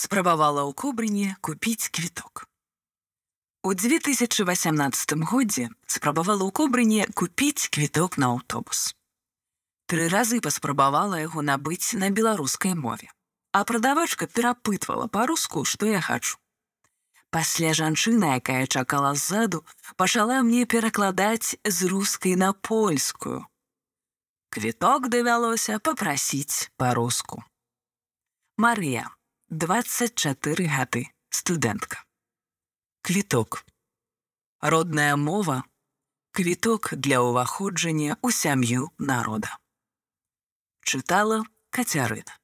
спрабавала ў кобрыне купіць квіток. У 2018 годзе спрабавала ў кобрыне купіць квіток на аўтобус. Тры разы паспрабавала яго набыць на беларускай мове, а прадавачка перапытвала па-руску, што я хачу. Пасля жанчына, якая чакала ззаду, пачала мне перакладаць з рускай на польскую. Квіток давялося папрасіць па-руску. Марыя, 24 гады, студэнтка. Квіток. Родная мова квіток для ўваходжання ў сям'ю народа. Чытала Кацярына.